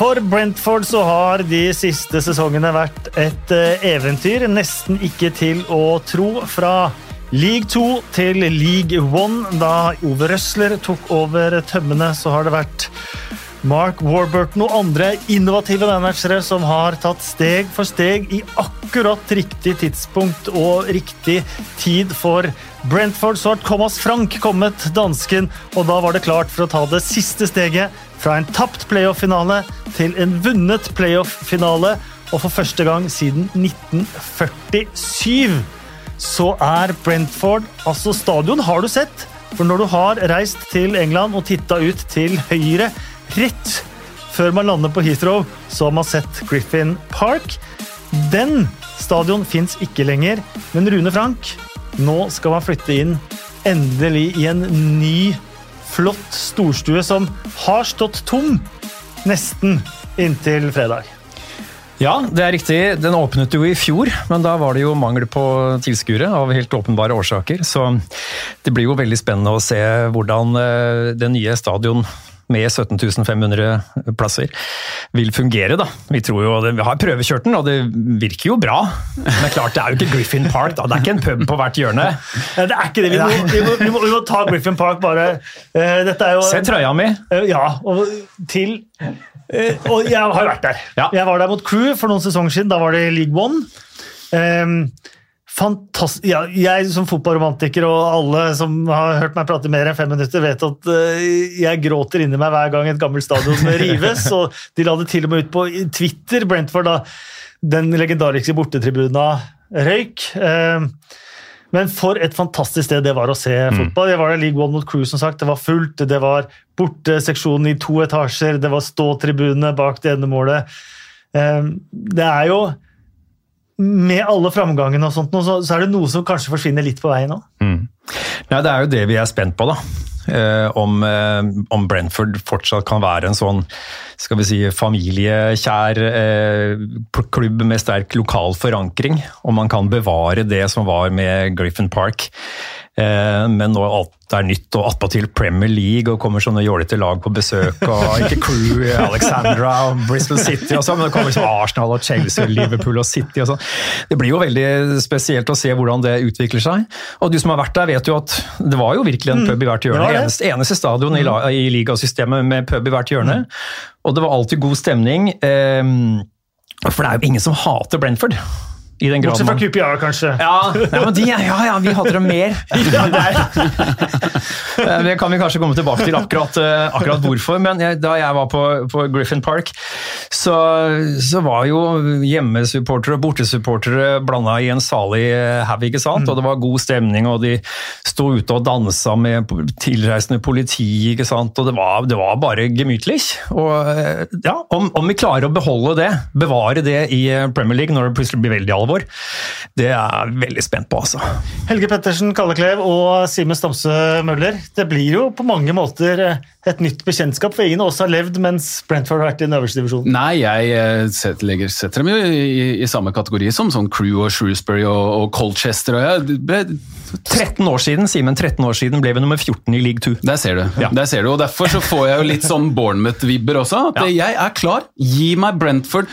For Brentford så har de siste sesongene vært et eh, eventyr, nesten ikke til å tro. Fra League 2 til League 1. Da Ove Røsler tok over tømmene, så har det vært Mark Warburton og andre innovative managere som har tatt steg for steg i akkurat riktig tidspunkt og riktig tid for Brentford. Så har Thomas Frank kommet, dansken, og da var det klart for å ta det siste steget fra en tapt playoff-finale til en vunnet playoff-finale. Og for første gang siden 1947 så er Brentford Altså, stadion har du sett. For når du har reist til England og titta ut til høyre rett før man lander på Heathrow, så har man sett Griffin Park. Den stadion fins ikke lenger, men Rune Frank, nå skal man flytte inn endelig i en ny, flott storstue som har stått tom nesten inntil fredag. Ja, det er riktig. Den åpnet jo i fjor, men da var det jo mangel på tilskuere av helt åpenbare årsaker. Så det blir jo veldig spennende å se hvordan den det nye stadion med 17 500 plasser vil fungere. da. Vi tror jo, vi har prøvekjørt den, og det virker jo bra. Men klart, det er jo ikke Griffin Park. da. Det er ikke en pub på hvert hjørne. Nei, Det er ikke det. Vi må, vi må, vi må, vi må ta Griffin Park, bare. Eh, Dette er jo Se trøya mi. Eh, Ja, og til eh, Og jeg har vært der. Ja. Jeg var der mot Crew for noen sesonger siden. Da var det League One. Um, Fantast ja, jeg som fotballromantiker og alle som har hørt meg prate mer enn fem minutter, vet at uh, jeg gråter inni meg hver gang et gammelt stadion rives. og De la det til og med ut på Twitter, Brentford, da den legendariske bortetribuna røyk. Uh, men for et fantastisk sted det var å se fotball. Jeg var der League One mot Crew, som sagt. Det var fullt. Det var borteseksjonen i to etasjer. Det var ståtribunene bak det ene målet. Uh, Det er jo Med alle framgangene og sånt, så så er det noe som kanskje forsvinner litt på veien nå. Nei, Det er jo det vi er spent på, da. Eh, om, eh, om Brentford fortsatt kan være en sånn skal vi si, familiekjær eh, klubb med sterk lokal forankring. Om man kan bevare det som var med Griffin Park. Eh, men nå alt er nytt, og attpåtil Premier League, og kommer sånne jålete lag på besøk. og Ikke Crew, Alexandra og Bristol City og sånn, men det kommer liksom Arsenal og Chelsea og Liverpool og City og sånn. Det blir jo veldig spesielt å se hvordan det utvikler seg. Og du som har vært der, vet jo at det var jo virkelig en pub i hvert hjørne. det. Eneste, eneste stadion i, la- i ligasystemet med pub i hvert hjørne. Og det var alltid god stemning. ehm, for det er jo ingen som hater Brentford. Bortsett fra QPR, kanskje. ja, ja, men de, ja, ja, vi hater dem mer. Eh, Det kan vi kanskje komme tilbake til akkurat, eh, akkurat hvorfor. Men jeg, da jeg var på, på Griffin Park, så, så var jo hjemmesupportere og bortesupportere blanda i en salig eh, haug, ikke sant? Og det var god stemning, og de sto ute og dansa med tilreisende politi, ikke sant? Og det var, det var bare gemytlig. Og ja, om, om vi klarer å beholde det, bevare det i Premier League når det plutselig blir veldig alvor, det er jeg veldig spent på, altså. Helge Pettersen Kalleklev og Simen Stamse Møller. Det blir jo på mange måter eh, et nytt bekjentskap, for ingen av oss har levd mens Brentford har vært i den øverste divisjonen. Nei, jeg eh, setter, legger, setter dem jo i, i samme kategori som sånn Crew og Shrewsbury og, og Colchester. Og jeg, ble, 13 år siden, Simen, 13 år siden ble vi nummer 14 i league 2. der ser du. Ja. Der ser du, og Derfor så får jeg jo litt sånn Bournemouth-vibber også. At Ja. Jeg er klar. Gi meg Brentford.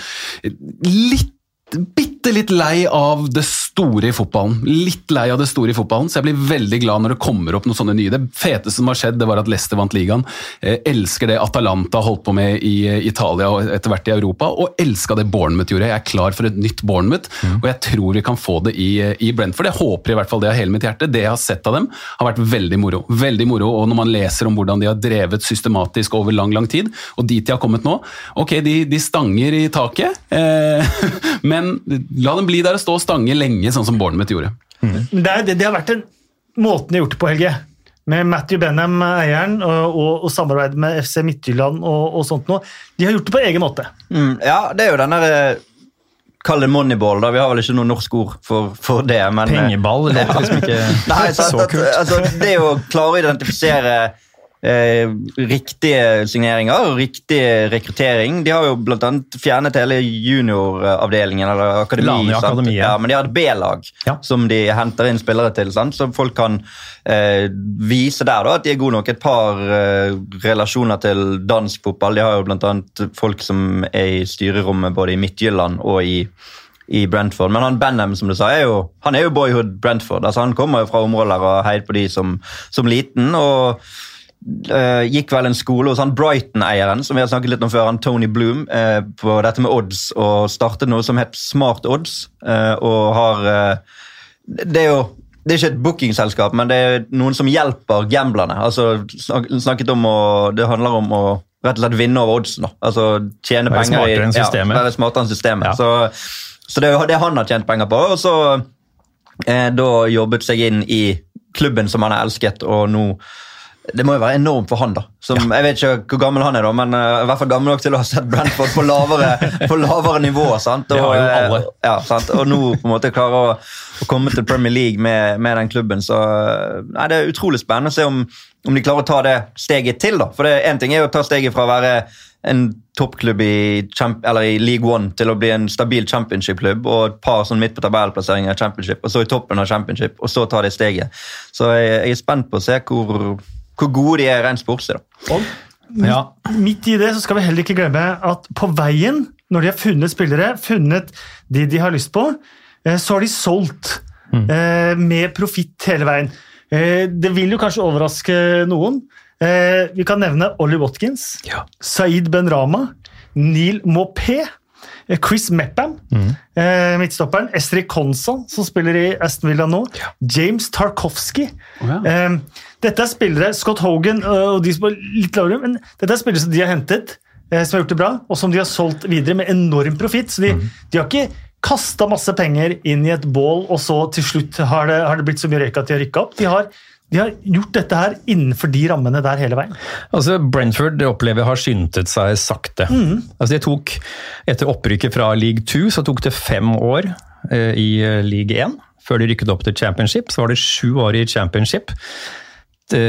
Litt Bitte litt lei av det store i fotballen. Litt lei av det store i fotballen, så jeg blir veldig glad når det kommer opp noen sånne nye. Det feteste som har skjedd, det var at Leicester vant ligaen. Eh, elsker det Atalanta holdt på med i eh, Italia og etter hvert i Europa, og elska det Bournemouth gjorde. Jeg er klar for et nytt Bournemouth, og jeg tror vi kan få det i, eh, i Brentford. Jeg håper i hvert fall det av hele mitt hjerte. Det jeg har sett av dem, har vært veldig moro. Veldig moro, og når man leser om hvordan de har drevet systematisk over lang, lang tid, og dit de har kommet nå Ok, de, de stanger i taket, eh, men la dem bli der og stå og stange lenge, sånn som Bournemouth gjorde. Mm. Det, er, det, det har vært en måten de har gjort det på, Helge. Med Matthew Benham, eieren, og, og, og samarbeid med FC Midtjylland og, og sånt noe. De har gjort det på egen måte. Mm, ja, det er jo den der eh, Kall det moneyball, da. Vi har vel ikke noe norsk ord for, for det. Men, Pengeball? Pengeball er liksom ikke Nei, så, så at, kult. altså, det å klare å identifisere eh, riktige signeringer og riktig rekruttering. De har jo annet fjernet hele junioravdelingen, eller akademi. Lani sant? Akademiet. Ja, men de har et B-lag Ja. som de henter inn spillere til, sant? så folk kan eh, vise der da, at de er gode nok. Et par eh, relasjoner til dansk fotball. De har jo annet folk som er i styrerommet både i Midtjylland og i i Brentford. Men han Benham som du sa, er jo, han er jo boyhood Brentford. altså Han kommer jo fra områder og heid på de som, som liten. og eh, gikk vel en skole hos han Brighton-eieren som vi har snakket litt om før, han Tony Bloom, uh, på dette med odds, og startet noe som het Smart Odds. Uh, og har Det er jo det er ikke et bookingselskap, men det er noen som hjelper gamblerne. Altså, snak, snakket om å, Det handler om å rett og slett vinne over oddsen. da. Altså tjene Være penger systemet. Ja, være smartere enn systemet. Ja. Så, så det er det han har tjent penger på. Og så eh, da jobbet seg inn i klubben som han har elsket, og nå det må jo være enormt for han, da. Som, Jeg vet ikke hvor gammel han er, da, men uh, i hvert fall gammel nok til å ha sett Brentford på lavere, på lavere nivå. sant? Og, jo eh. Ja, sant? Og nå på en måte klare å, å komme til Premier League med, med den klubben. så eh, nei, Det er utrolig spennende å se om, om de klarer å ta det steget til. da. For Én ting er jo å ta steget fra å være en toppklubb i, i League One til å bli en stabil championship-klubb og et par sånn midt på tabellplasseringer i championship, og så i toppen av championship, og så ta det steget. Så jeg, jeg er spent på å se hvor, hvor gode de er rent sportslig. da. Og Ja. midt i det så skal vi heller ikke glemme at på veien, når de har funnet spillere, funnet de de har lyst på, eh, så har de solgt mm. med profitt hele veien. Eh, Det vil jo kanskje overraske noen. Eh, Vi kan nevne Ollie Watkins, Ja. Saeed Benrama, Neil Maupé, eh, Chris Mepham, eh, midtstopperen, Estrid Konson, som spiller i Aston Villa nå, James Tarkovsky. Oh, ja. Eh, Dette er spillere, Scott Hogan øh, og de som er litt lavere, men dette er spillere som de har hentet, eh, som har gjort det bra, og som de har solgt videre med enorm profitt. Så de, de har ikke kasta masse penger inn i et bål, og så til slutt har det, har det blitt så mye røyk at de har rykka opp. De har, de har gjort dette her innenfor de rammene der hele veien. Altså, Brentford det opplever jeg har skyndet seg sakte. Altså, det tok, etter opprykket fra league 2 så tok det fem år eh, i eh, league 1 før de rykket opp til championship. Så var det sju år i championship. De,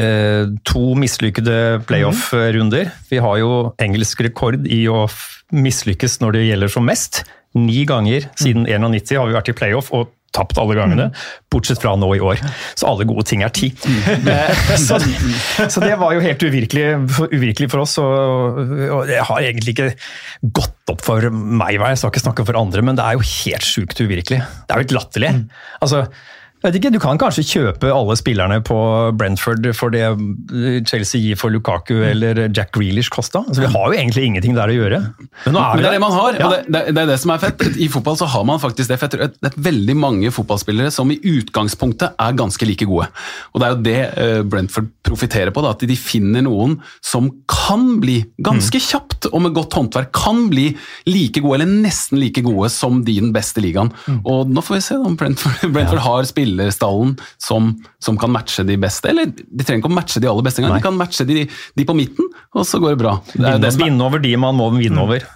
to mislykkede playoff-runder. Vi har jo engelsk rekord i å mislykkes når det gjelder som mest. Ni ganger siden 91 har vi vært i playoff og tapt alle gangene, bortsett fra nå i år. Så alle gode ting er ti. Eh, så, så det var jo helt uvirkelig, uvirkelig for oss, og, og det har egentlig ikke gått opp for meg, jeg skal ikke snakke for andre, men det er jo helt sjukt uvirkelig. Det er jo helt latterlig. Altså, jeg vet ikke, Du kan kanskje kjøpe alle spillerne på Brentford for det Chelsea gir for Lukaku eller Jack Grealish kosta. Altså, vi har jo egentlig ingenting der å gjøre. Men nå er vi det er det man har, Ja. og det, det, det er det som er fett. I fotball så har man faktisk det. For jeg tror det er veldig mange fotballspillere som i utgangspunktet er ganske like gode. Og det er jo det eh, Brentford profitterer på, da, at de finner noen som kan bli, ganske kjapt og med godt håndverk, kan bli like gode, eller nesten like gode som de i den beste ligaen. Og nå får vi se om Brentford, Brentford har spillerstallen som, som kan matche de beste. Eller de trenger ikke å matche de aller beste engang, de kan matche de, de på midten, og så går det bra. Det Vinne, er over de man må vinne over.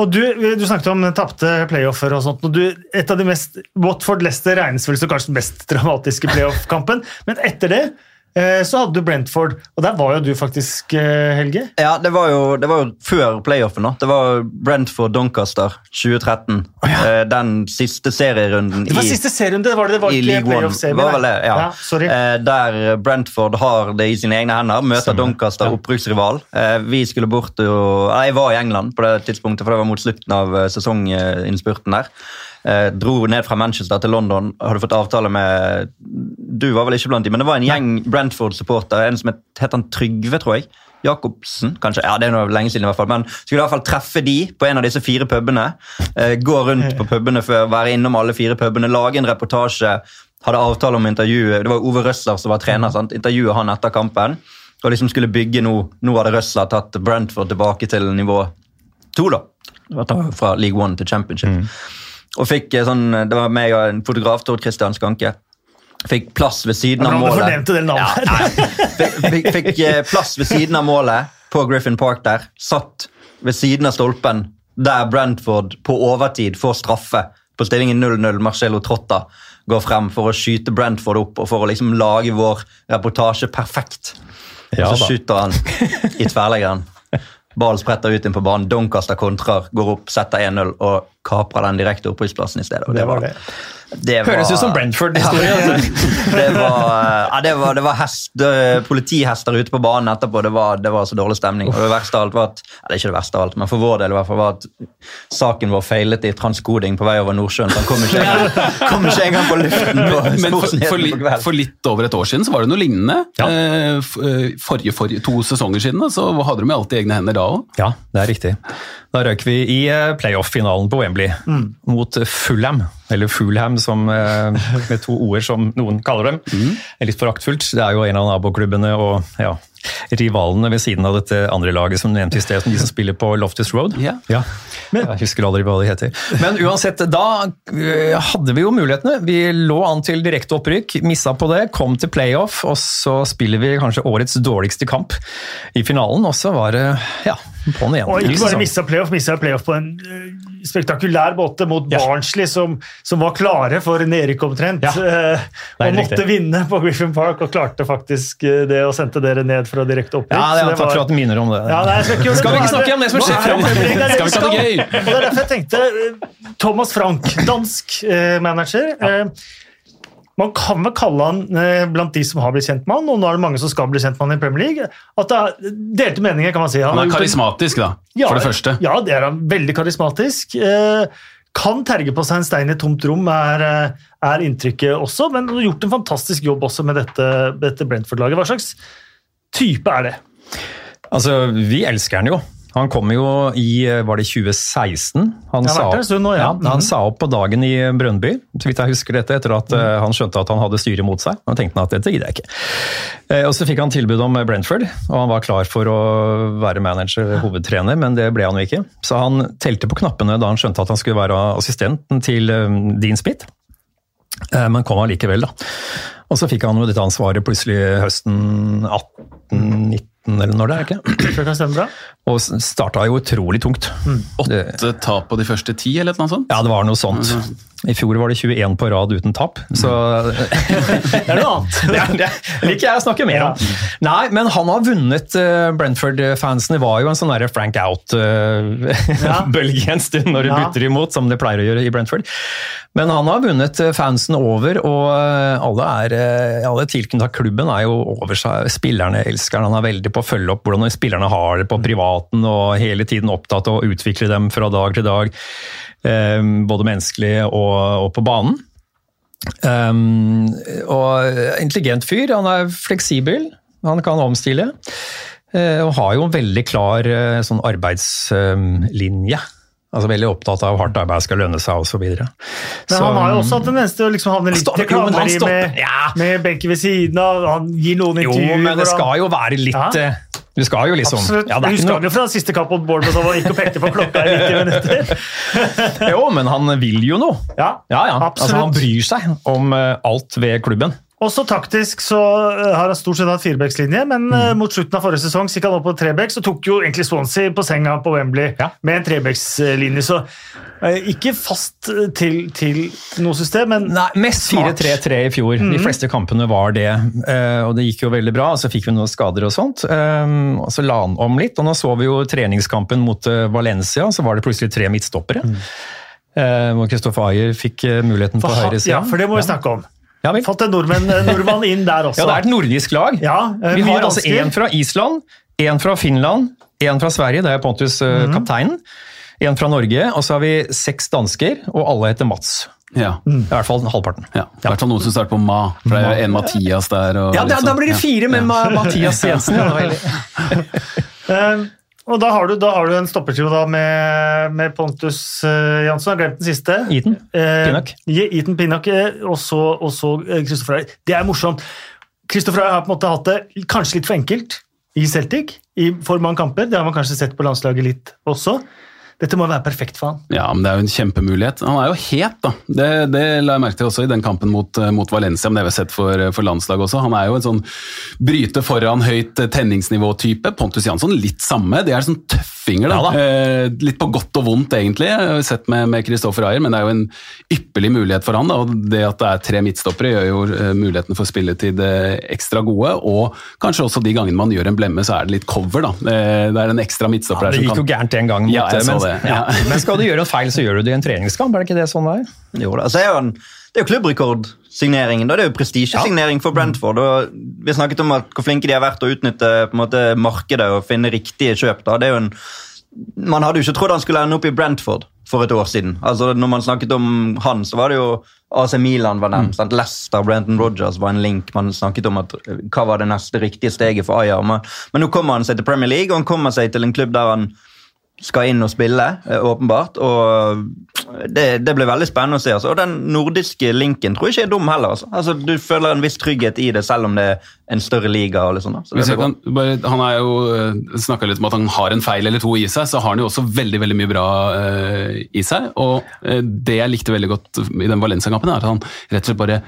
Og du, du snakket om tapte playoffer og sånt. og du, et av de mest, Watford-Leicester regnes vel som kanskje den mest dramatiske playoff-kampen, men etter det så hadde du Brentford, og der var jo du faktisk, eh, Helge. Ja, det var jo, det var jo før playoffen. da. Det var Brentford-Doncaster 2013. Eh, Den siste serierunden Det var i siste serierunde, var det det var i League One. Var vel det, ja. ja. Eh, der Brentford har det i sine egne hender. Møter Stemmer. Doncaster, Ja. opprykksrival. Eh, vi skulle bort og Jeg var i England på det tidspunktet, for det var mot slutten av eh, sesonginnspurten der. Eh, dro ned fra Manchester til London. Hadde fått avtale med Du var vel ikke blant dem, men det var en gjeng Brentford-supportere. En som het, het han Trygve, tror jeg. Jacobsen, kanskje. Ja, det er noe lenge siden i hvert fall. Men skulle i hvert fall treffe de på en av disse fire pubene. Eh, gå rundt på pubene før, være innom alle fire pubene, lage en reportasje. Hadde avtale om intervjuet. Det var Ove Røsler som var trener. sant? Intervjuet han etter kampen. Og liksom skulle bygge Nå Nå hadde Røsler tatt Brentford tilbake til nivå to, da. Fra League One til Championship. Og fikk eh, sånn, Det var meg og en fotograf, Tord Christian Skanke. Fikk plass ved siden av målet. du fornevnte det navnet. Ja. Fikk, fikk, eh, plass ved siden av målet på Griffin Park der. Satt ved siden av stolpen der Brentford på overtid får straffe på stillingen 0-0. Marcello Trotta går frem for å skyte Brentford opp og for å liksom lage vår reportasje perfekt. Ja og så da. skyter han i tverrleggeren. Ballen spretter ut inn på banen, Doncaster kontrer, går opp, setter 1-0 og kaprer den direkte opprykksplassen i stedet. Og Det var det. det var- Høres ut som Brentford-historie. Ja, det var, ja, det var, det var hest, politihester ute på banen etterpå. Det var, det var så dårlig stemning. Og det verste av alt var at, eller er ikke det verste av alt, men for vår del i hvert fall var at saken vår feilet i transkoding på vei over Nordsjøen. Så han kom ikke engang, kom ikke engang på luften på Men for, for, li, for litt over et år siden så var det noe lignende. Ja. Eh, eh, forrige, forrige, to sesonger siden så hadde de alltid egne hender da òg. Ja, det er riktig. Da røk vi i eh, playoff-finalen på Wembley mot eh, Fulham. Eller Fulham, som, eh, med to ord som noen kaller dem. Litt foraktfullt. Det er jo en av naboklubbene og ja, rivalene ved siden av dette andre laget som nevnte i sted, som de som spiller på Loftus Road. Ja. jeg husker aldri hva de heter. Men uansett, da eh, hadde vi jo mulighetene. Vi lå an til direkte opprykk, missa på det, kom til playoff, og så spiller vi kanskje årets dårligste kamp i finalen, og så var det ja, på'n igjen. Og ikke bare sesong. missa playoff, missa playoff på en øh, spektakulær måte mot Ja. Barnsley, som, som var klare for nedrykk omtrent. Ja, er og måtte riktig. vinne på Griffin Park, og klarte faktisk øh, det og sendte dere ned fra direkte opprykk. Ja, er, takk for at du minner om det. Ja, nei, skal, ikke, Skal vi ikke snakke om det som skjer er fremover? det- er er derfor jeg tenkte øh, Thomas Frank, dansk manager. øh, man kan vel kalle han, øh, blant de som har blitt kjent med han, og nå er det mange som skal bli kjent med han i Premier League, at det er delte meninger, kan man si. Han han er karismatisk, da, for det første. Ja, det er han. Veldig karismatisk. Eh, kan terge på seg en stein i et tomt rom, er, eh, er inntrykket også. Men han har gjort en fantastisk jobb også med dette, dette Brentford-laget. Hva slags type er det? Altså, vi elsker han jo. Han kom jo i eh, var det 2016? Han, sa, opp, nå, ja. han Mhm. sa opp på dagen i Brønnby, så vidt jeg husker dette, etter at mm. han skjønte at han hadde styret mot seg. Da tenkte han at dette gidder jeg ikke. Eh, og Så fikk han tilbud om Brentford, og han var klar for å være manager, hovedtrener, men det ble han jo ikke. Så han telte på knappene da han skjønte at han skulle være assistenten til Dean Smith. Eh, Men kom allikevel, da. Og så fikk han jo dette ansvaret plutselig høsten 18-19, eller når det er, ikke? Tror Og starta jo utrolig tungt. Det, Åtte tap på de første ti, eller noe sånt? ja, det var noe sånt. I fjor var det 21 på rad uten tap, så Det er noe annet. det, er- det liker jeg å snakke mer om. Nei, men han har vunnet uh, Brentford-fansene. var jo en sånn der Frank Out-bølge en stund når du Ja. bytter imot, som det pleier å gjøre i Brentford. Men han har vunnet eh, fansen over, og eh, alle, er, eh, alle tilknyttet klubben er jo over seg. Spillerne elsker han. Han er veldig på å følge opp hvordan spillerne har det på privaten, og hele tiden opptatt av å utvikle dem fra dag til dag. eh, Både menneskelig og, på banen. Um, og intelligent fyr. Han er fleksibel. Han kan omstille. eh, Og har jo en veldig klar eh, sånn arbeidslinje. Altså Veldig opptatt av hardt arbeid skal lønne seg osv. Men han har jo også hatt tendens til å liksom havne litt stopper- i med, ja. med benken ved siden av. Han gir noen intervjuer. Jo, men det skal jo være litt Ja. Du skal jo liksom Absolutt. ja, er husker noe- han jo fra siste kamp mot Bournemouth, han gikk og pekte på klokka i 90 minutter. Jo, men han vil jo noe. Ja, Ja, ja. Altså, han bryr seg om eh, alt ved klubben. Også taktisk så uh, har han stort sett hatt firebackslinje, men mm. mot slutten av forrige sesong så gikk han opp på trebacks og tok jo egentlig Swansea på senga på Wembley Ja. med en trebackslinje. Så uh, ikke fast til, til noe system, men Nei, Mest 4-3-3 i fjor. De fleste kampene var det. eh, Og det gikk jo veldig bra. Så fikk vi noen skader og sånt. eh, Og så la han om litt. Og nå så vi jo treningskampen mot eh, Valencia, så var det plutselig tre midtstoppere. Mm. Hvor Kristoffer Ayer fikk eh, muligheten på for, på høyresida. ja, for det må vi snakke om. Ja. Fått en nordmenn, uh, nordmann inn der også. Ja, det er et nordisk lag. Ja, uh, Vi har altså én fra Island, én fra Finland, én fra Sverige, det er Pontus eh, Mhm. kapteinen. Én fra Norge, og så har vi seks dansker, og alle heter Mats. Ja. I hvert fall halvparten. ja. I hvert fall noen som starter på Ma, for det er en Mathias der. Og Ja, da, da sånn. blir det fire med Ja. Ma- Mathias Jensen. Ja, Eh, og da har du, da har du en stoppertrio med, med Pontus uh, Jansson. Jeg har glemt den siste. Eaton Eh, Pinnock. ja, Eaton Pinnock, eh, og så, eh, Christopher Ayer. Det er morsomt. Christopher Ayer har på en måte hatt det kanskje litt for enkelt i Celtic i for mange kamper. Det har man kanskje sett på landslaget litt også. Dette må være perfekt for han. Ja, men det er jo en kjempemulighet. Han er jo het, da. Det, det la jeg merke til også i den kampen mot, eh, mot Valencia, men det har vi sett for, for landslaget også. Han er jo en sånn bryte foran høyt eh, tenningsnivå-type. Pontus Jansson litt samme. Det er sånn tøffe oppsvinger. da. Ja da. Eh, litt på godt og vondt, egentlig, har sett med, med Kristoffer Ayer, men det er jo en ypperlig mulighet for han. Da. og Det at det er tre midtstoppere, gjør jo muligheten mulighetene for spilletid eh, ekstra gode. Og kanskje også de gangene man gjør en blemme, så er det litt cover. da. Eh, det er en ekstra midtstopper ja, Det gikk jo gærent en gang. Mot, Ja, jeg så men, det, ja. men skal du gjøre en feil, så gjør du det i en treningskamp. Er det ikke det sånn det er? Jo altså, så er jo en, Det er jo klubbrekordsigneringen. Det er jo prestisjesignering for Brentford. og Vi snakket om at hvor flinke de har vært å utnytte på en måte, markedet og finne riktige kjøp. da, det er jo en man hadde jo ikke trodd han skulle ende opp i Brentford for et år siden. Altså, når man snakket om han, så var det jo AC Milan var nevnt. Mm. Leicester, Brenton Rogers var en link. Man snakket om at, eh, hva var det neste riktige steget for Ayer. Men, men nå kommer han seg til Premier League, og han kommer seg til en klubb der han skal inn og spille, eh, åpenbart. og Det, det blir veldig spennende å se. Altså. Og den nordiske linken tror jeg ikke er dum heller. Altså. Altså, du føler en viss trygghet i det, selv om det er en større liga. og litt sånn. Så bare, han er jo snakka litt om at han har en feil eller to i seg, så har han jo også veldig veldig mye bra uh, i seg. Og uh, det jeg likte veldig godt i den Valencia-kampen, er at han rett og slett bare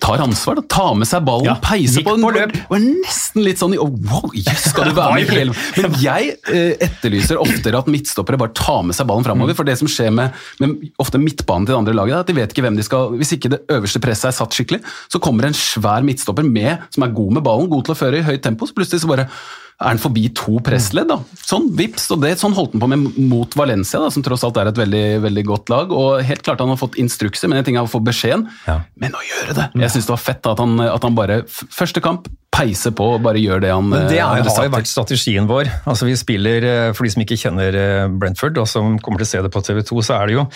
tar ansvar. Da, tar med seg ballen, Ja, peiser på den. løp. Er nesten litt sånn oh, wow, jøss, skal du være med hele Men jeg eh, etterlyser oftere at midtstoppere bare tar med seg ballen Mm. framover. For det som skjer med, med ofte midtbanen til det andre laget, er at de vet ikke hvem de skal Hvis ikke det øverste presset er satt skikkelig, så kommer en svær midtstopper med, som er god med ballen, god til å føre i høyt tempo, så plutselig så bare er han forbi to pressledd. da. Sånn, vips, og det, sånn holdt han på med mot Valencia, da, som tross alt er et veldig, veldig godt lag. og Helt klart han har fått instrukser, men en ting er å få beskjeden, Ja. men å gjøre det! Jeg syns det var fett at han, at han bare Første kamp, peiser på og bare gjør det han Men det eh, er, har jo vært strategien vår. Altså Vi spiller, eh, For de som ikke kjenner eh, Brentford, og som kommer til å se det på TV 2, så er det jo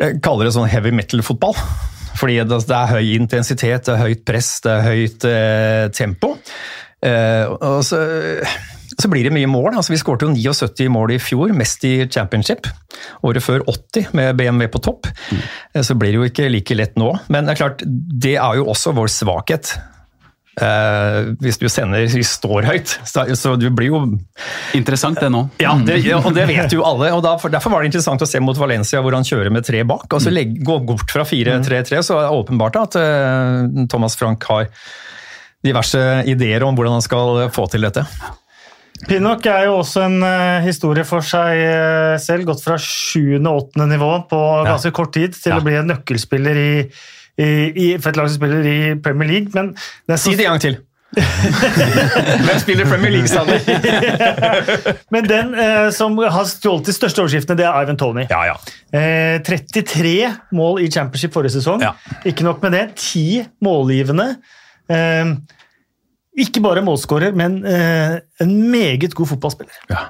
Jeg kaller det sånn heavy metal-fotball. Fordi det, det er høy intensitet, det er høyt press, det er høyt eh, tempo. Eh, og så, så blir det mye mål. Altså, vi skårte jo 79 mål i fjor, mest i championship. Året før 80 med BMW på topp. Mm. Så blir det jo ikke like lett nå. Men det er klart, det er jo også vår svakhet. Eh, hvis du sender vi står høyt, så så du blir jo Interessant, det nå. ja, det, ja, og det vet jo alle. og derfor, derfor var det interessant å se mot Valencia, hvor han kjører med tre bak. og så legge, Gå bort fra 4-3-3, så er det åpenbart at uh, Thomas Frank har diverse ideer om hvordan han skal få til dette. Pinnock er jo også en eh, historie for seg eh, selv. Gått fra 7.-8. nivå på ganske kort tid til Ja. å bli en nøkkelspiller i, i, i, for et lag som spiller i Premier League. Men Si det en gang til! Hvem spiller Premier League, sa de? men den eh, som har stjålet de største overskriftene, det er Ivan Tony. Ja, ja. Eh, 33 mål i championship forrige sesong. Ja. Ikke nok med det, 10 målgivende. Eh, ikke bare målskårer, men eh, en meget god fotballspiller. Ja.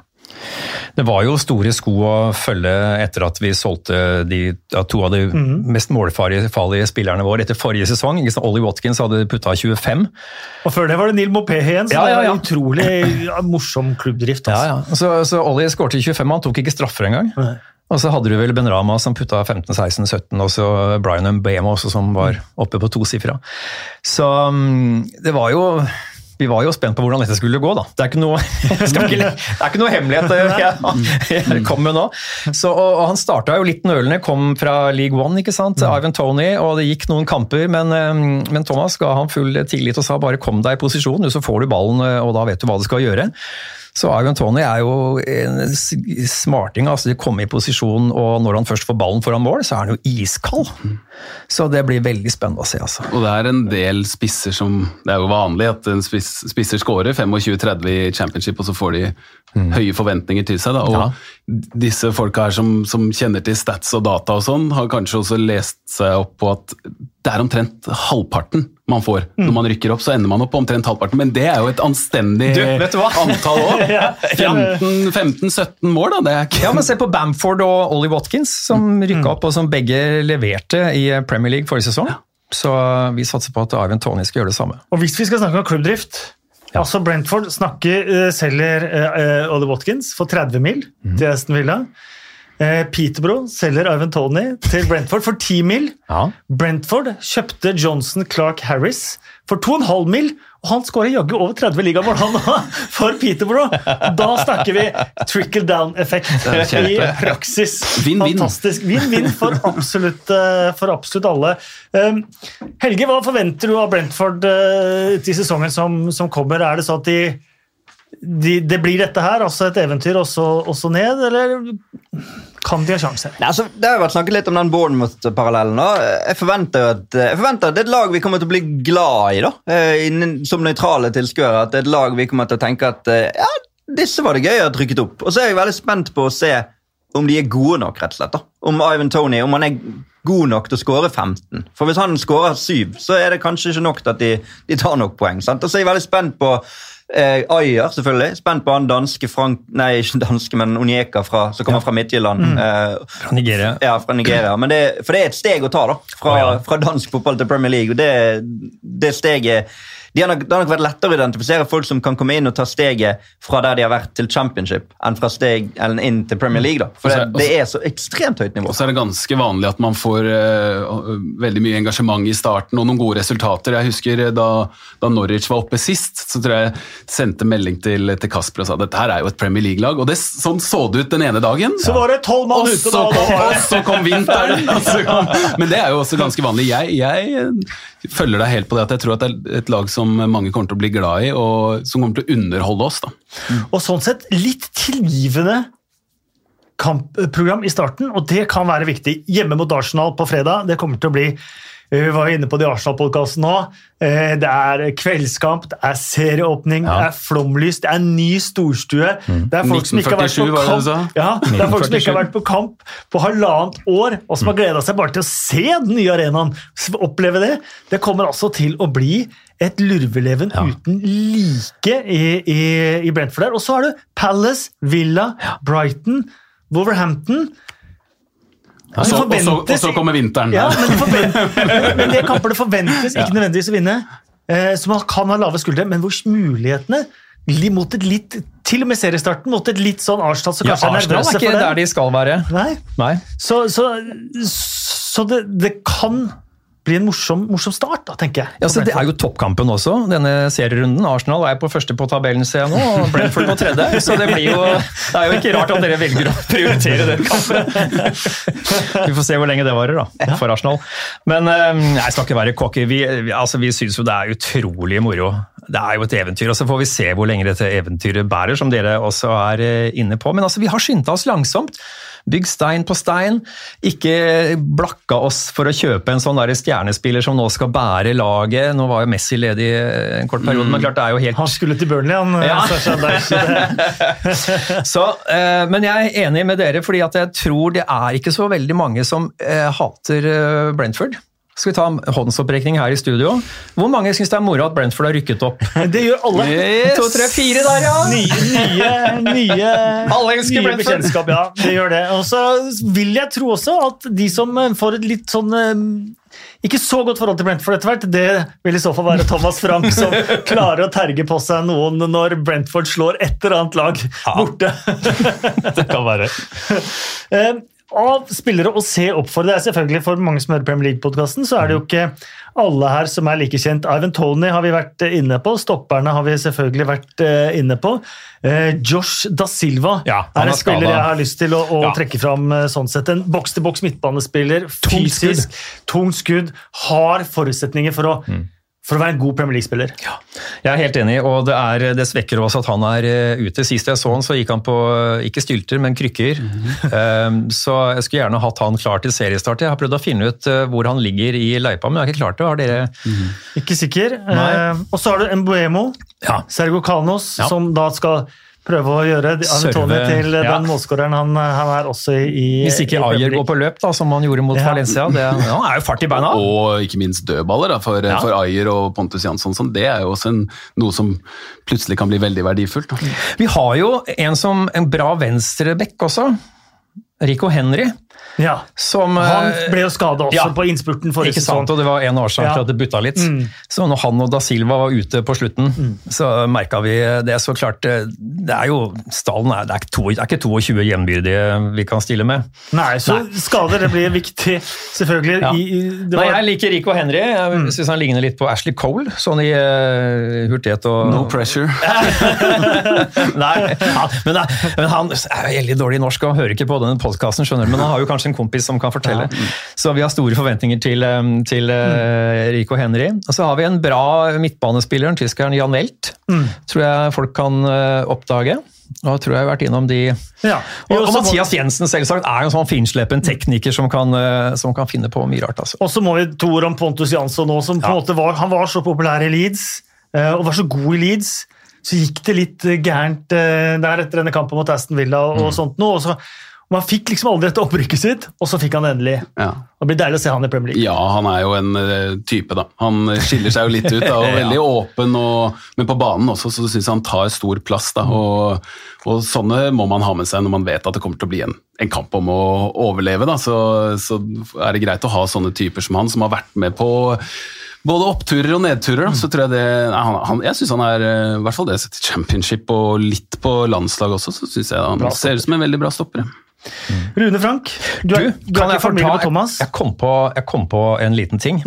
Det var jo store sko å følge etter at vi solgte de, to av de mest målfarlige spillerne våre etter forrige sesong. Ollie Watkins hadde putta 25. Og før det var det Neil Mopé igjen, så Ja, ja, det ja. var utrolig morsom klubbdrift. Altså. Ja, ja. Så, så Ollie skårte 25, han tok ikke straffer engang. Nei. Og så hadde du vel Ben Rama som putta 15, 16, 17, og så Brian Mbemo også som var oppe på tosifra. Så mm, det var jo vi var jo spent på hvordan dette skulle gå, da. Det er ikke noe, ikke, det er ikke noe hemmelighet jeg, jeg kom med nå. Så, og, og Han starta jo litt nølende, kom fra League One, ikke sant? Ivan Tony, og det gikk noen kamper. Men, men Thomas ga han full tillit og sa bare kom deg i posisjon, så får du ballen, og da vet du hva du skal gjøre. Så Ivan Tony er jo en smarting. altså De kommer i posisjon, og når han først får ballen foran mål, så er han jo iskald. Så det blir veldig spennende å se. altså. Og det er en del spisser som Det er jo vanlig at en spiss, spisser scorer 25-30 i championship, og så får de høye forventninger til seg. Da. Og Ja. disse folka her som, som kjenner til stats og data og sånn, har kanskje også lest seg opp på at det er omtrent halvparten man får. Når man rykker opp, så ender man opp på omtrent halvparten. Men det er jo et anstendig Du, vet du hva? antall år. 15-17 mål, da. Det er ikke Ja, men Se på Bamford og Ollie Watkins, som rykka opp og som begge leverte i Premier League forrige sesong. Så vi satser på at Arvin Tony skal gjøre det samme. Og hvis vi skal snakke om klubbdrift altså Brentford snakker, eh, selger uh, Ollie Watkins for 30 mil til Aston Villa. Eh, Peterborough selger Ivan Tony til Brentford for 10 mil. Ja. Brentford kjøpte Johnson Clark Harris for 2,5 mil, og han skårer jaggu over 30 ligamål han for Peterborough! Da snakker vi trickle down-effekt i praksis. Vinn-vinn. Fantastisk. Vinn-vinn for, eh, for absolutt alle. Um, Helge, hva forventer du av Brentford eh, til sesongen som, som kommer? Er det sånn at de de, det blir dette her, altså et eventyr, også, også ned, eller kan de ha sjanser? Nei, altså, det har jo vært snakket litt om den Bournemouth-parallellen. Jeg forventer, at, jeg forventer at det er et lag vi kommer til å bli glad i, da. eh, som nøytrale tilskuere. At det er et lag vi kommer til å tenke at eh, ja, disse var det gøy å ha trykket opp. Og så er jeg veldig spent på å se om de er gode nok, rett og slett. da. Om Ivan Tony om han er god nok til å skåre 15. For hvis han skårer 7, så er det kanskje ikke nok til at de, de tar nok poeng. sant? Og så er jeg veldig spent på eh, Ayer, selvfølgelig. Spent på han danske Frank... Nei, ikke danske, men Onyeka fra, som kommer fra Midtjylland. Eh, Fra Nigeria. ja, fra Nigeria. Men det, for det er et steg å ta, da. Fra, oh, ja. fra dansk fotball til Premier League. og Det, det steget de har nok, Det har nok vært lettere å identifisere folk som kan komme inn og ta steget fra der de har vært, til championship, enn fra steg eller inn til Premier League. da. For det, det er så ekstremt høyt nivå. Og så er det ganske vanlig at man får uh, veldig mye engasjement i starten og noen gode resultater. Jeg husker eh, da, da Norwich var oppe sist, så tror jeg jeg sendte melding til, til Kasper og sa dette her er jo et Premier League-lag. Og det, sånn så det ut den ene dagen. Så var det tolv mann ute, da. og så kom vinteren. så kom, men det er jo også ganske vanlig. Jeg, jeg følger deg helt på det at jeg tror at det er et lag som mange kommer til å bli glad i, og som kommer til å underholde oss. da. Og sånn sett litt tilgivende kampprogram i starten, og det kan være viktig. Hjemme mot Arsenal på fredag, det kommer til å bli vi var inne på det i Arsenal-podkasten nå. Eh, Det er kveldskamp, det er serieåpning, Ja. det er flomlys, det er ny storstue. Det er folk som ikke har vært på 1947 det kamp, ja, det er folk som ikke har vært på kamp på halvannet år, og som har gleda seg bare til å se den nye arenaen. Oppleve det. Det kommer altså til å bli et lurveleven Ja. uten like i, i, i Brentford. Og så har du Palace, Villa, Brighton, Wolverhampton. Og så, kommer vinteren. Ja, men, det forvent- men det kamper det forventes ikke nødvendigvis å vinne. Eh, Så man kan ha lave skuldre, men hvor mulighetene li- mot et litt Til og med seriestarten mot et litt sånn Arsenal som Ja, kanskje er Arsenal nervøse er ikke for der de skal være. Nei. Nei. Så, så, så det, det kan bli en morsom, morsom start, da, tenker jeg. Ja, så Det er jo toppkampen også, denne serierunden. Arsenal er på første på tabellen, ser jeg nå, og Brentford på tredje. Så det blir jo Det er jo ikke rart at dere velger å prioritere den kampen. Vi får se hvor lenge det varer, da, for Arsenal. Men eh, jeg skal ikke være cocky. Vi, vi, altså, vi syns jo det er utrolig moro. Det er jo et eventyr, og så får vi se hvor lenge dette eventyret bærer, som dere også er eh, inne på. Men altså, vi har skynda oss langsomt. Bygg stein på stein. Ikke blakka oss for å kjøpe en sånn der stjernespiller som nå skal bære laget. Nå var jo Messi ledig en kort periode, men klart det er jo helt Han skulle til Burnley, han. Ja. Ikke det. Så, eh, men jeg er enig med dere, fordi at jeg tror det er ikke så veldig mange som eh, hater eh, Brentford. Skal vi ta en håndsopprekning her i studio? Hvor mange syns det er moro at Brentford har rykket opp? Det gjør alle. En, to, tre, fire der, ja! Nye, nye, nye, nye bekjentskap. Ja, det gjør det. Og så vil jeg tro også at de som eh, får et litt sånn eh, ikke så godt forhold til Brentford etter hvert, det vil i så fall være Thomas Frank som klarer å terge på seg noen når Brentford slår et eller annet lag borte. Det kan være. Av spillere å se opp for, det er selvfølgelig for mange som hører Premier League-podkasten, så er det jo ikke alle her som er like kjent. Ivan Tony har vi vært eh, inne på, stopperne har vi selvfølgelig vært eh, inne på. Eh, Josh da Silva Ja, er en spiller jeg har lyst til å, å Ja. trekke fram sånn sett. En boks-til-boks midtbanespiller, Tungt skudd. Tung skudd, har forutsetninger for å, Mm. For å være en god Premier League-spiller. Ja, Jeg er helt enig, og det, er, det svekker også at han er eh, ute. Sist jeg så han, så gikk han på eh, ikke stylter, men krykker. Um, så jeg skulle gjerne hatt han klar til seriestart. Jeg har prøvd å finne ut eh, hvor han ligger i løypa, men jeg har ikke klart det. Har dere Ikke sikker. Eh, og så har du Mbuemo. Ja. Sergio Canos, Ja. som da skal prøve å gjøre Antonio til ja. den målskåreren han, han er også i Hvis ikke i Ayer går på løp, da, som han gjorde mot Ja. Valencia. Det, ja, han er jo fart i beina. Og ikke minst dødballer da, for, Ja. for Ayer og Pontus Jansson. Sånn, det er jo også en, noe som plutselig kan bli veldig verdifullt. Da. Vi har jo en som en bra venstreback også. Rico Henry. Ja. Som, Han eh, ble jo skada også ja. på innspurten forrige Ikke sant, sesong. og det var en årsak Ja. til at det butta litt. Mm. Så når han og da Silva var ute på slutten, så merka vi det. Så klart, eh, det er jo Stallen er, det er, ikke to, det er ikke 22 jevnbyrdige vi kan stille med. Nei, så skader det blir viktig, selvfølgelig. Ja. I, det Nei, jeg liker Rico Henry. Jeg syns han ligner litt på Ashley Cole, sånn i uh, hurtighet og No pressure. Nei, han, men, men han er jo veldig dårlig i norsk og hører ikke på denne podkasten, skjønner du. Men han har jo kanskje en kompis som kan fortelle. Så vi har store forventninger til, til eh, Rico Henry. Og så har vi en bra midtbanespiller, tyskeren Jan Welt. Tror jeg folk kan eh, oppdage. Og tror jeg har vært innom de Ja. Og, og Mathias Jensen selvsagt er en sånn finslepen tekniker som kan, eh, som kan finne på mye rart. altså. Og så må vi to ord om Pontus Jansson nå, som på en Ja. måte var, han var så populær i Leeds, og var så god i Leeds. Så gikk det litt gærent der etter denne kampen mot Aston Villa og, Mm. og sånt noe. Og så, man fikk liksom aldri dette opprykket sitt, og så fikk han det endelig. Ja. Det blir deilig å se han i Premier League. Ja, han er jo en eh, type, da. Han skiller seg jo litt ut. da, og Veldig åpen, og, men på banen også, så syns jeg han tar stor plass. da, og, og Sånne må man ha med seg når man vet at det kommer til å bli en, en kamp om å overleve. da, så, så er det greit å ha sånne typer som han, som har vært med på både oppturer og nedturer. da, så tror Jeg det, han, han, jeg synes han er, eh, i hvert fall det sett i championship og litt på landslag også, så synes jeg han ser ut som en veldig bra stopper. Rune Frank, du er, du, kan er jeg ikke familie med Thomas. Jeg, jeg, kom på, jeg kom på en liten ting.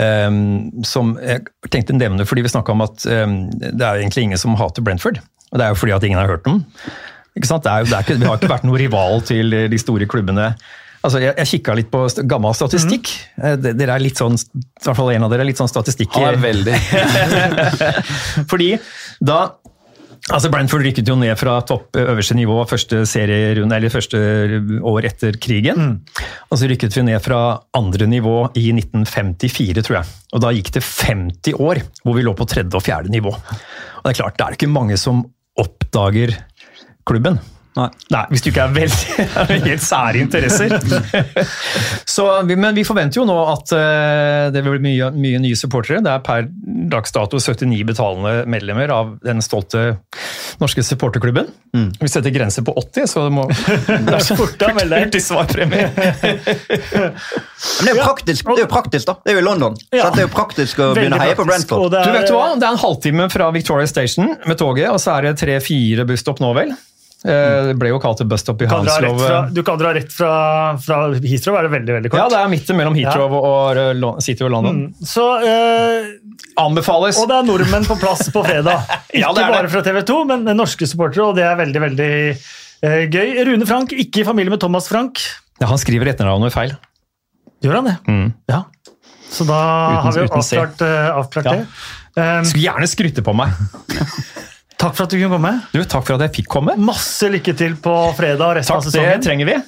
ehm, som jeg tenkte å nevne fordi vi snakka om at um, det er egentlig ingen som hater Brentford. Og det er jo fordi at ingen har hørt om Ikke sant? Det er, jo- det er ikke, vi har ikke vært noen rival til de store klubbene. Altså, jeg, jeg kikka litt på st gammel statistikk. Mm. Dere er litt sånn, i hvert fall en av dere er litt sånn statistikk... Han er veldig Fordi da Altså Brentford rykket jo ned fra topp eh, øverste nivå første serierunde, eller første år etter krigen. Og så rykket vi ned fra andre nivå i 1954, tror jeg. Og da gikk det 50 år hvor vi lå på tredje og fjerde nivå. Og det er klart, det er ikke mange som oppdager klubben. Nei. Nei, hvis du ikke er veldig er helt sære interesser. Så, men vi forventer jo nå at eh, det vil bli mye, mye nye supportere. Det er per dags dato 79 betalende medlemmer av den stolte norske supporterklubben. Vi setter grense på 80, så det må Det er så Fort å melde deg. svarpremie. Men det er jo praktisk, det er jo praktisk da. Det er jo i London. Ja. Så det er jo praktisk å begynne å heie på Brentford. det Du er- vet hva? Det er en halvtime fra Victoria Station med toget, og så er det tre-fire busstopp nå, vel? Eh, Det ble jo kalt et busstopp i Hounslow. du kan dra rett fra, fra Heathrow, er det veldig veldig kort. Ja, det er midt mellom Heathrow og eh, City og London. Mm. Så, eh, Anbefales. og det er nordmenn på plass på fredag. Ikke Ja, det det. bare fra TV 2, men norske supportere, og det er veldig veldig eh, gøy. Rune Frank, ikke i familie med Thomas Frank. Ja, han skriver etternavnet feil. Gjør han det? Mm. Ja. Så da Uten- har vi avklart, eh, avklart Ja. det. Um, Skulle gjerne skryte på meg. takk for at du kunne komme. Du, Takk for at jeg fikk komme. Masse lykke til på fredag og resten Takk, av det trenger vi.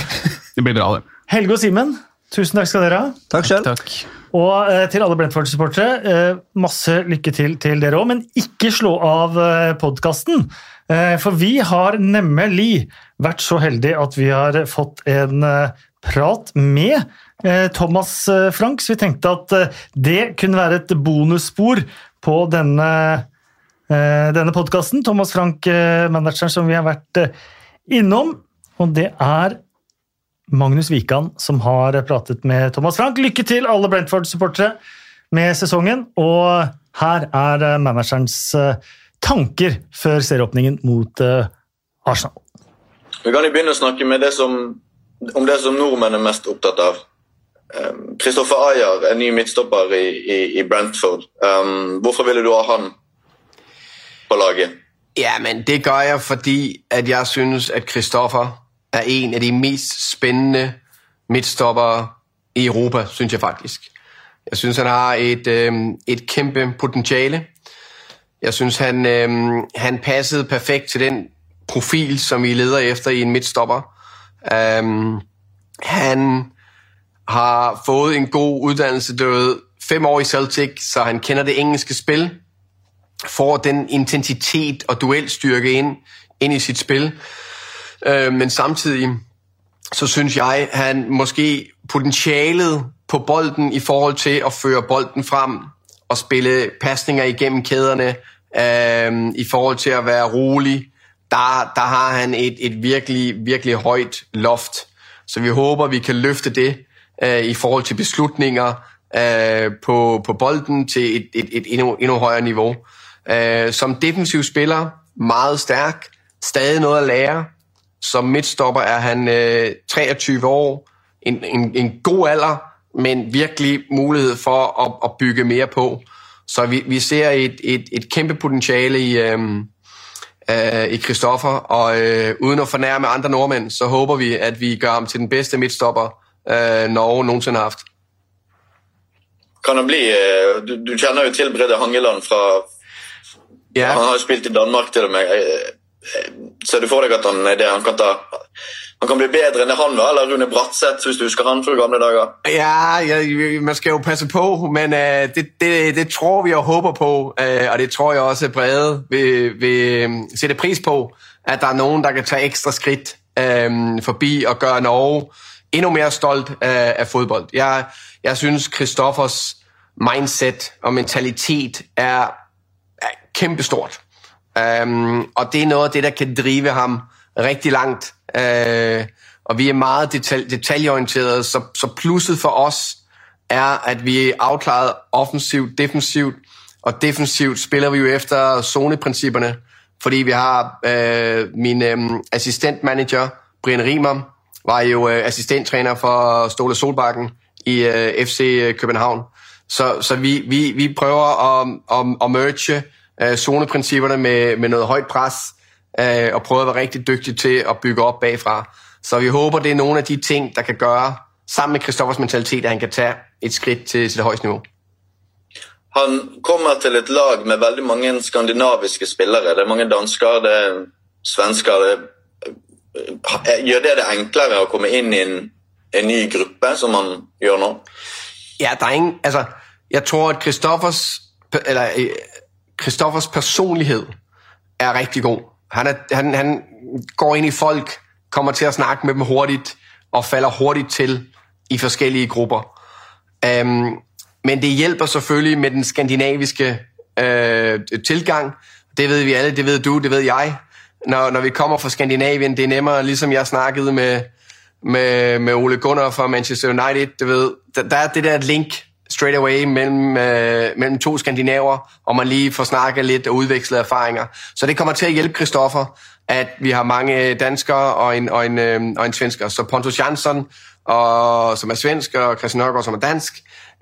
Det blir bra, det. Helge og Simen, tusen takk skal dere ha. Takk selv. Takk. Og eh, til alle Brentford-supportere, eh, masse lykke til til dere òg, men ikke slå av eh, podkasten. Eh, for vi har nemlig vært så heldige at vi har fått en eh, prat med eh, Thomas eh, Frank, så vi tenkte at eh, det kunne være et bonusspor på denne, eh, denne podkasten. Thomas Frank, eh, manageren som vi har vært eh, innom. Og det er Magnus Wikan som har pratet med Thomas Frank. Lykke til, alle Brentford-supportere, med sesongen. Og her er eh, managerens eh, tanker før serieåpningen mot eh, Arsenal. Vi kan jo begynne å snakke det som, om det som nordmenn er mest opptatt av. Kristoffer Ayer er ny midtstopper i, i, i Brentford. Um, hvorfor ville du ha han på laget? Jamen, det gør jeg, fordi at jeg synes, at Christoffer er en af de mest spændende midtstoppere i Europa, synes jeg faktisk. Jeg synes, han har et, øhm, et kæmpe potentiale. Jeg synes, han, han passede perfekt til den profil, som vi leder efter i en midtstopper. Um, han har fået en god uddannelse, det var fem år i Celtic, så han kender det engelske spil får den intensitet og duelstyrke ind, ind i sit spil. Øh, men samtidig, så synes jeg, han måske potentialet på bolden i forhold til at føre bolden frem og spille pasninger igennem kæderne, øh, i forhold til at være rolig, der, har han et, et virkelig, virkelig højt loft. Så vi håber, vi kan løfte det øh, i forhold til beslutninger øh, på, på bolden til et, et, et endnu, endnu niveau. Øh, som defensiv spiller, meget stærk, stadig noget at lære. Som midtstopper er han øh, 23 år, en, en, en god alder, men virkelig mulighed for at, at bygge mere på. Så vi, vi ser et, et, et kæmpe potentiale i, øh, øh, i Christoffer, og øh, uden at fornærme andre nordmænd, så håber vi, at vi gør ham til den bedste midtstopper, øh, Norge nogensinde har haft. Kan det bli eh, Du, du kjenner jo til Brede Hangeland fra Ja, Han har jo spilt i Danmark til og med. Eh, eh, Ser du for deg at han er det han kan ta Han kan bli bedre enn det han var, eller Rune Bratseth, hvis du husker han fra gamle dager? ja, ja man skal jo passe på, men uh, det, det, det tror vi og håper på, uh, og det tror jeg også Brede vil, vil sette pris på, at der er noen der kan ta ekstra skritt øh, forbi og gjøre Norge endnu mer stolt uh, av fotball. Jeg, jeg synes, Christoffers mindset og mentalitet er kæmpestort. Um, og det er noget af det, der kan drive ham rigtig langt. Uh, og vi er meget detal- detaljeorienterede, så, så plusset for os er, at vi er afklaret offensivt, defensivt, og defensivt spiller vi jo efter zoneprincipperne, fordi vi har øh, min øh, assistentmanager, Brian Riemer, var jo øh, assistenttræner for Ståle Solbakken i øh, FC København. Så, så vi, vi, vi prøver at, at, at merge øh, zoneprincipperne med, med noget højt pres, øh, og prøve at være rigtig dyktig til at bygge op bagfra. Så vi håber, det er nogle af de ting, der kan gøre, sammen med Christoffers mentalitet, at han kan tage et skridt til, til det højeste niveau. Han kommer til et lag med veldig mange skandinaviske spillere. Det er mange dansker, det er svensker. Det er, gjør det det enklere å komme inn i en, en ny gruppe, som han gjør nå? Ja, der er ingen, altså, jeg tror, at Christoffers, eller, øh, personlighet er rigtig god. Han, er, han, han går ind i folk, kommer til at snakke med dem hurtigt, og falder hurtigt til i forskellige grupper. Um, men det hjælper selvfølgelig med den skandinaviske øh, tilgang. Det ved vi alle, det ved du, det ved jeg. Når, når vi kommer fra Skandinavien, det er nemmere, ligesom jeg snakkede med, med, med Ole Gunnar fra Manchester United, du ved, der, der er det der link straight away mellem, øh, mellem to skandinaver, og man lige får snakket lidt og udvekslet erfaringer. Så det kommer til at hjælpe Kristoffer, at vi har mange danskere og en, og en, øh, og en svensker. Så Pontus Jansson, og, som er svensk, og Christian Nørgaard, som er dansk,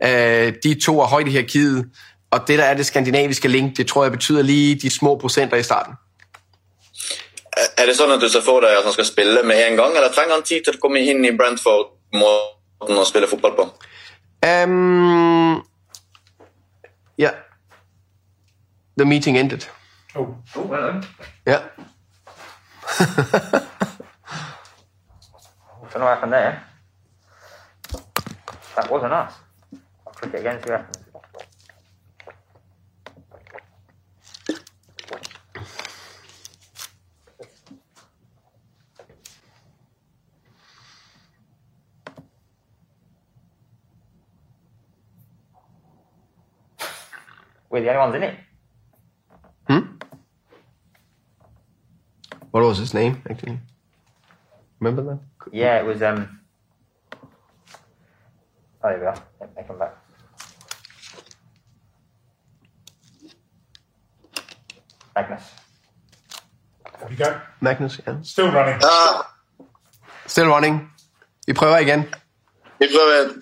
øh, de to er højt i hierarkiet, og det der er det skandinaviske link, det tror jeg betyder lige de små procenter i starten. Er det sånn at du så får deg at han skal spille med en gang, eller trenger han tid til å komme inn i Brentford-måten og spille fotball på? Um, yeah. The meeting ended. Oh, oh well done. Yeah. Don't know what happened there. That wasn't us. I'll click it again, see We're the only ones in it. Hmm? What was his name, actually? Remember that? Yeah, it was. um Oh, there we are. Yep, They come back. Magnus. There we go. Magnus, ja. Still running. Ja, Still running. Vi prøver igen. vi prøver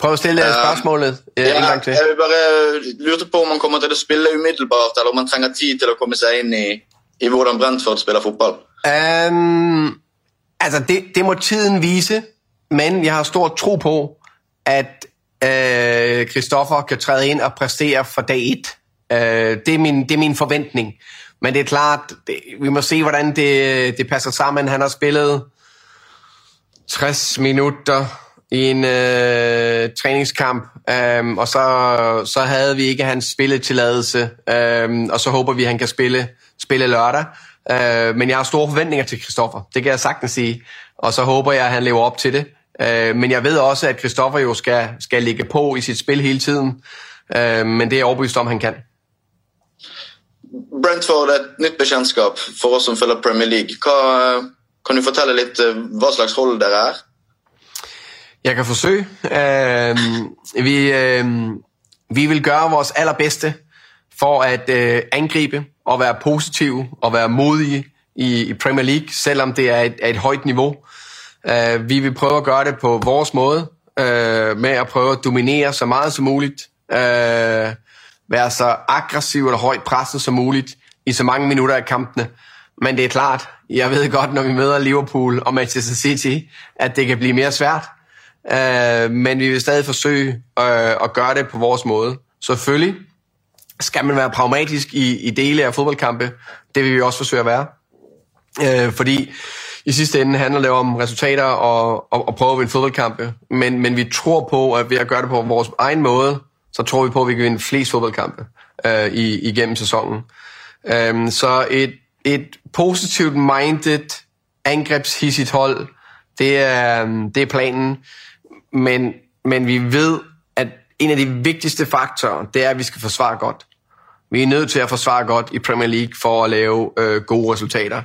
Prøv å stille spørsmålet spørgsmålet øh, en Ja, gang til. jeg bare lurte på om han kommer til å spille umiddelbart, eller om han trenger tid til å komme seg inn i, i hvordan Brentford spiller fotball. Um, altså, det, det må tiden vise, men jeg har stor tro på, at Kristoffer uh, kan tre inn og prestere fra dag ett. Uh, det, er min, det er min forventning. Men det er klart, det, vi må se, hvordan det, det passer sammen. Han har spillet 60 minutter i en øh, træningskamp, øh, og så, så havde vi ikke hans spilletilladelse, øh, og så håber vi, at han kan spille, spille lørdag. Øh, men jeg har store forventninger til Christoffer, det kan jeg sagtens sige, og så håber jeg, at han lever op til det. Øh, men jeg ved også, at Christoffer jo skal, skal ligge på i sit spil hele tiden, øh, men det er jeg overbevist om, han kan. Brentford er et nytt bekjentskap for oss som følger Premier League. Hva, kan du fortelle litt eh, hva slags hold dere er? Jeg kan forsøge. Øh, vi, øh, vi vil gøre vores allerbedste for at øh, angribe og være positive og være modige i, i Premier League, selvom det er et, et højt niveau. Øh, vi vil prøve at gøre det på vores måde, øh, med at prøve at dominere så meget som muligt, øh, være så aggressiv eller højt presset som muligt, i så mange minutter af kampene. Men det er klart, jeg ved godt, når vi møder Liverpool og Manchester City, at det kan blive mere svært. Øh, men vi vil stadig forsøge øh, at gøre det på vores måde. Selvfølgelig skal man være pragmatisk i, i dele af fodboldkampe. Det vil vi også forsøge at være. Øh, fordi i sidste ende handler det om resultater og, og prøve at vinde fodboldkampe. Men, men vi tror på, at ved at gøre det på vores egen måde, så tror vi på, at vi kan vinde flest fodboldkampe øh, i. Øh, så et, et positivt minded, angrebshissigt hold, det er, det er planen. Men, men vi ved, at en af de vigtigste faktorer, det er, at vi skal forsvare godt. Vi er nødt til at forsvare godt i Premier League for at lave øh, gode resultater.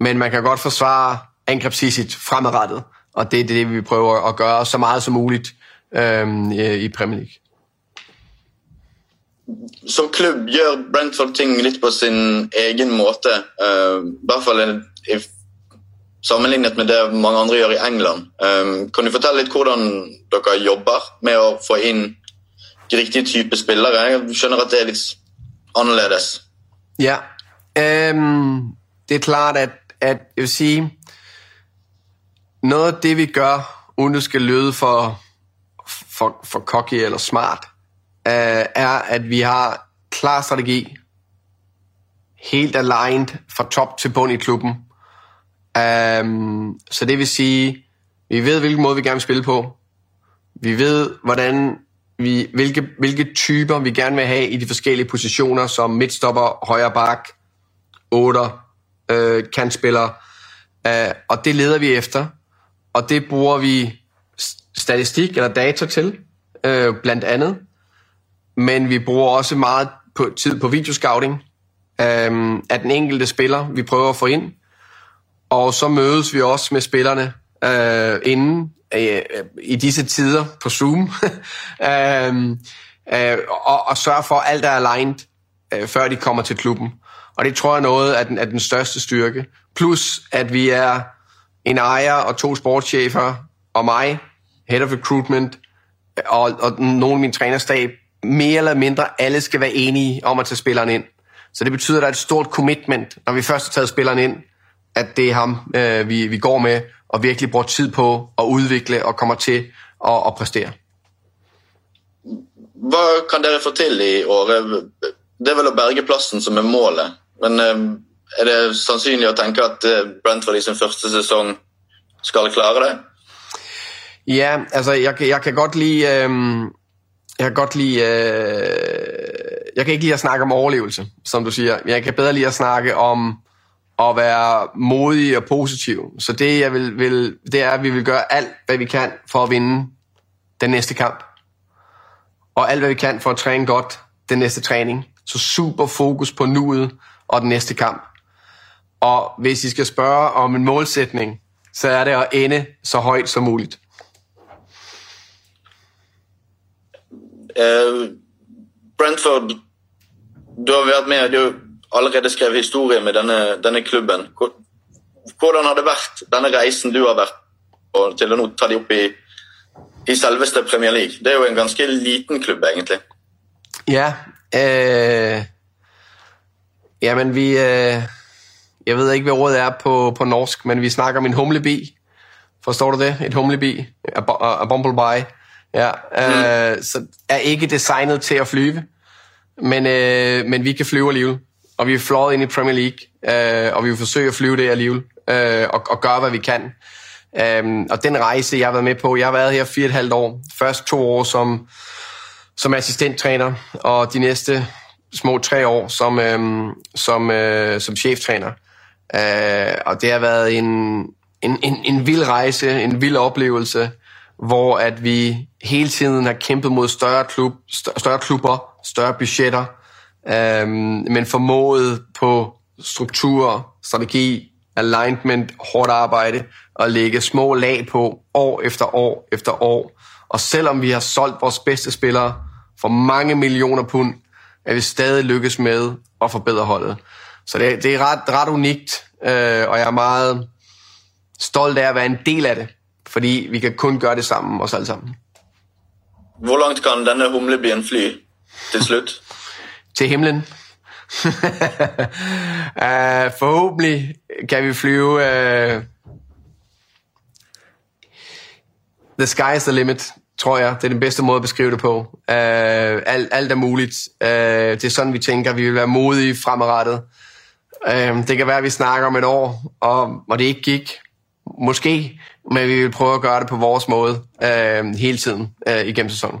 Men man kan godt forsvare angrebshissigt fremadrettet, og det er det, vi prøver at gøre så meget som muligt øh, i Premier League. Som klubb gjør Brentford ting litt på sin egen måte. Uh, I hvert fall sammenlignet med det mange andre gjør i England. Um, kan du fortelle litt hvordan dere jobber med å få inn de riktige type spillere? Jeg skjønner at det er litt annerledes. Ja, um, det er klart at, at jeg vil sige, noget af det vi gør, uden det skal lyde for, for, for cocky eller smart, uh, er, at vi har klar strategi, helt aligned fra top til bund i klubben. Um, så det vil sige, vi ved, hvilken måde vi gerne vil spille på. Vi ved, hvordan vi, hvilke, hvilke typer vi gerne vil have i de forskellige positioner, som midtstopper, højre bak, otter, øh, kantspiller. Uh, og det leder vi efter, og det bruger vi statistik eller data til, øh, blandt men vi bruger også meget tid på videoscouting øh, af den enkelte spiller, vi prøver at få ind. Og så mødes vi også med spillerne øh, inden øh, i disse tider på Zoom, øh, øh, og, og sørge for, at alt er aligned, øh, før de kommer til klubben. Og det tror jeg er noget af den, er den største styrke. Plus, at vi er en ejer og to sportschefer, og mig, head of recruitment, og, og nogle af min trænerstab, mere eller mindre alle skal være enige om at tage spilleren ind. Så det betyder, at der er et stort commitment, når vi først har taget spilleren ind, at det er ham, øh, vi, vi går med, og virkelig bruger tid på at udvikle og kommer til at, at præstere. Hva kan dere få til i året? Det er vel å berge plassen som er målet. Men øh, er det sannsynlig å tenke at øh, Brentford i sin første sesong skal klare det? Ja, altså jeg, jeg kan godt lide... Øh, jeg kan godt lide... Øh, jeg kan ikke lide at snakke om overlevelse, som du siger. Jeg kan bedre lide at snakke om at være modig og positiv. Så det, jeg vil, vil, det er, at vi vil gøre alt, hvad vi kan for at vinde den næste kamp. Og alt, hvad vi kan for at træne godt den næste træning. Så super fokus på nuet og den næste kamp. Og hvis I skal spørge om en målsætning, så er det at ende så højt som muligt. Uh, Brentford Du har vært med, du allerede skrevet historie med denne, denne klubben. Hvordan har det vært, denne reisen du har vært på til å nå ta de opp i, i selveste Premier League? Det er jo en ganske liten klubb, egentlig. Ja. Øh, jamen, vi... Øh, jeg ved ikke, hva ordet er på, på norsk, men vi snakker om en humlebi. Forstår du det? Et humlebi. A, a, a bumblebee. Ja, øh, mm. så er ikke designet til å flyve, men, øh, men vi kan flyve alligevel. Og vi er fløjet ind i Premier League, øh, og vi vil forsøge at flyve det alligevel, øh, og, og gøre, hvad vi kan. Øh, og den rejse, jeg har været med på, jeg har været her fire og et halvt år. Først to år som, som assistenttræner, og de næste små tre år som, øh, som, øh, som cheftræner. Øh, og det har været en, en, en, en vild rejse, en vild oplevelse, hvor at vi hele tiden har kæmpet mod større, klub, større klubber, større budgetter, øhm, men formået på struktur, strategi, alignment, hårdt arbejde, og lægge små lag på år efter år efter år. Og selvom vi har solgt vores bedste spillere for mange millioner pund, er vi stadig lykkes med at forbedre holdet. Så det, det er ret, ret unikt, øh, og jeg er meget stolt af at være en del af det. Fordi vi kan kun gøre det sammen, os alle sammen. Hvor langt kan denne humlebien fly til slut? Til himlen. uh, forhåbentlig kan vi flyve uh, The sky is the limit, tror jeg. Det er den bedste måde at beskrive det på. Uh, alt, alt er muligt. Uh, det er sådan, vi tænker. Vi vil være modige fremadrettet. Det kan være, at vi snakker om et år, og, og det ikke gik. Måske. Men vi vil prøve at gøre det på vores måde hele tiden igennem sæsonen.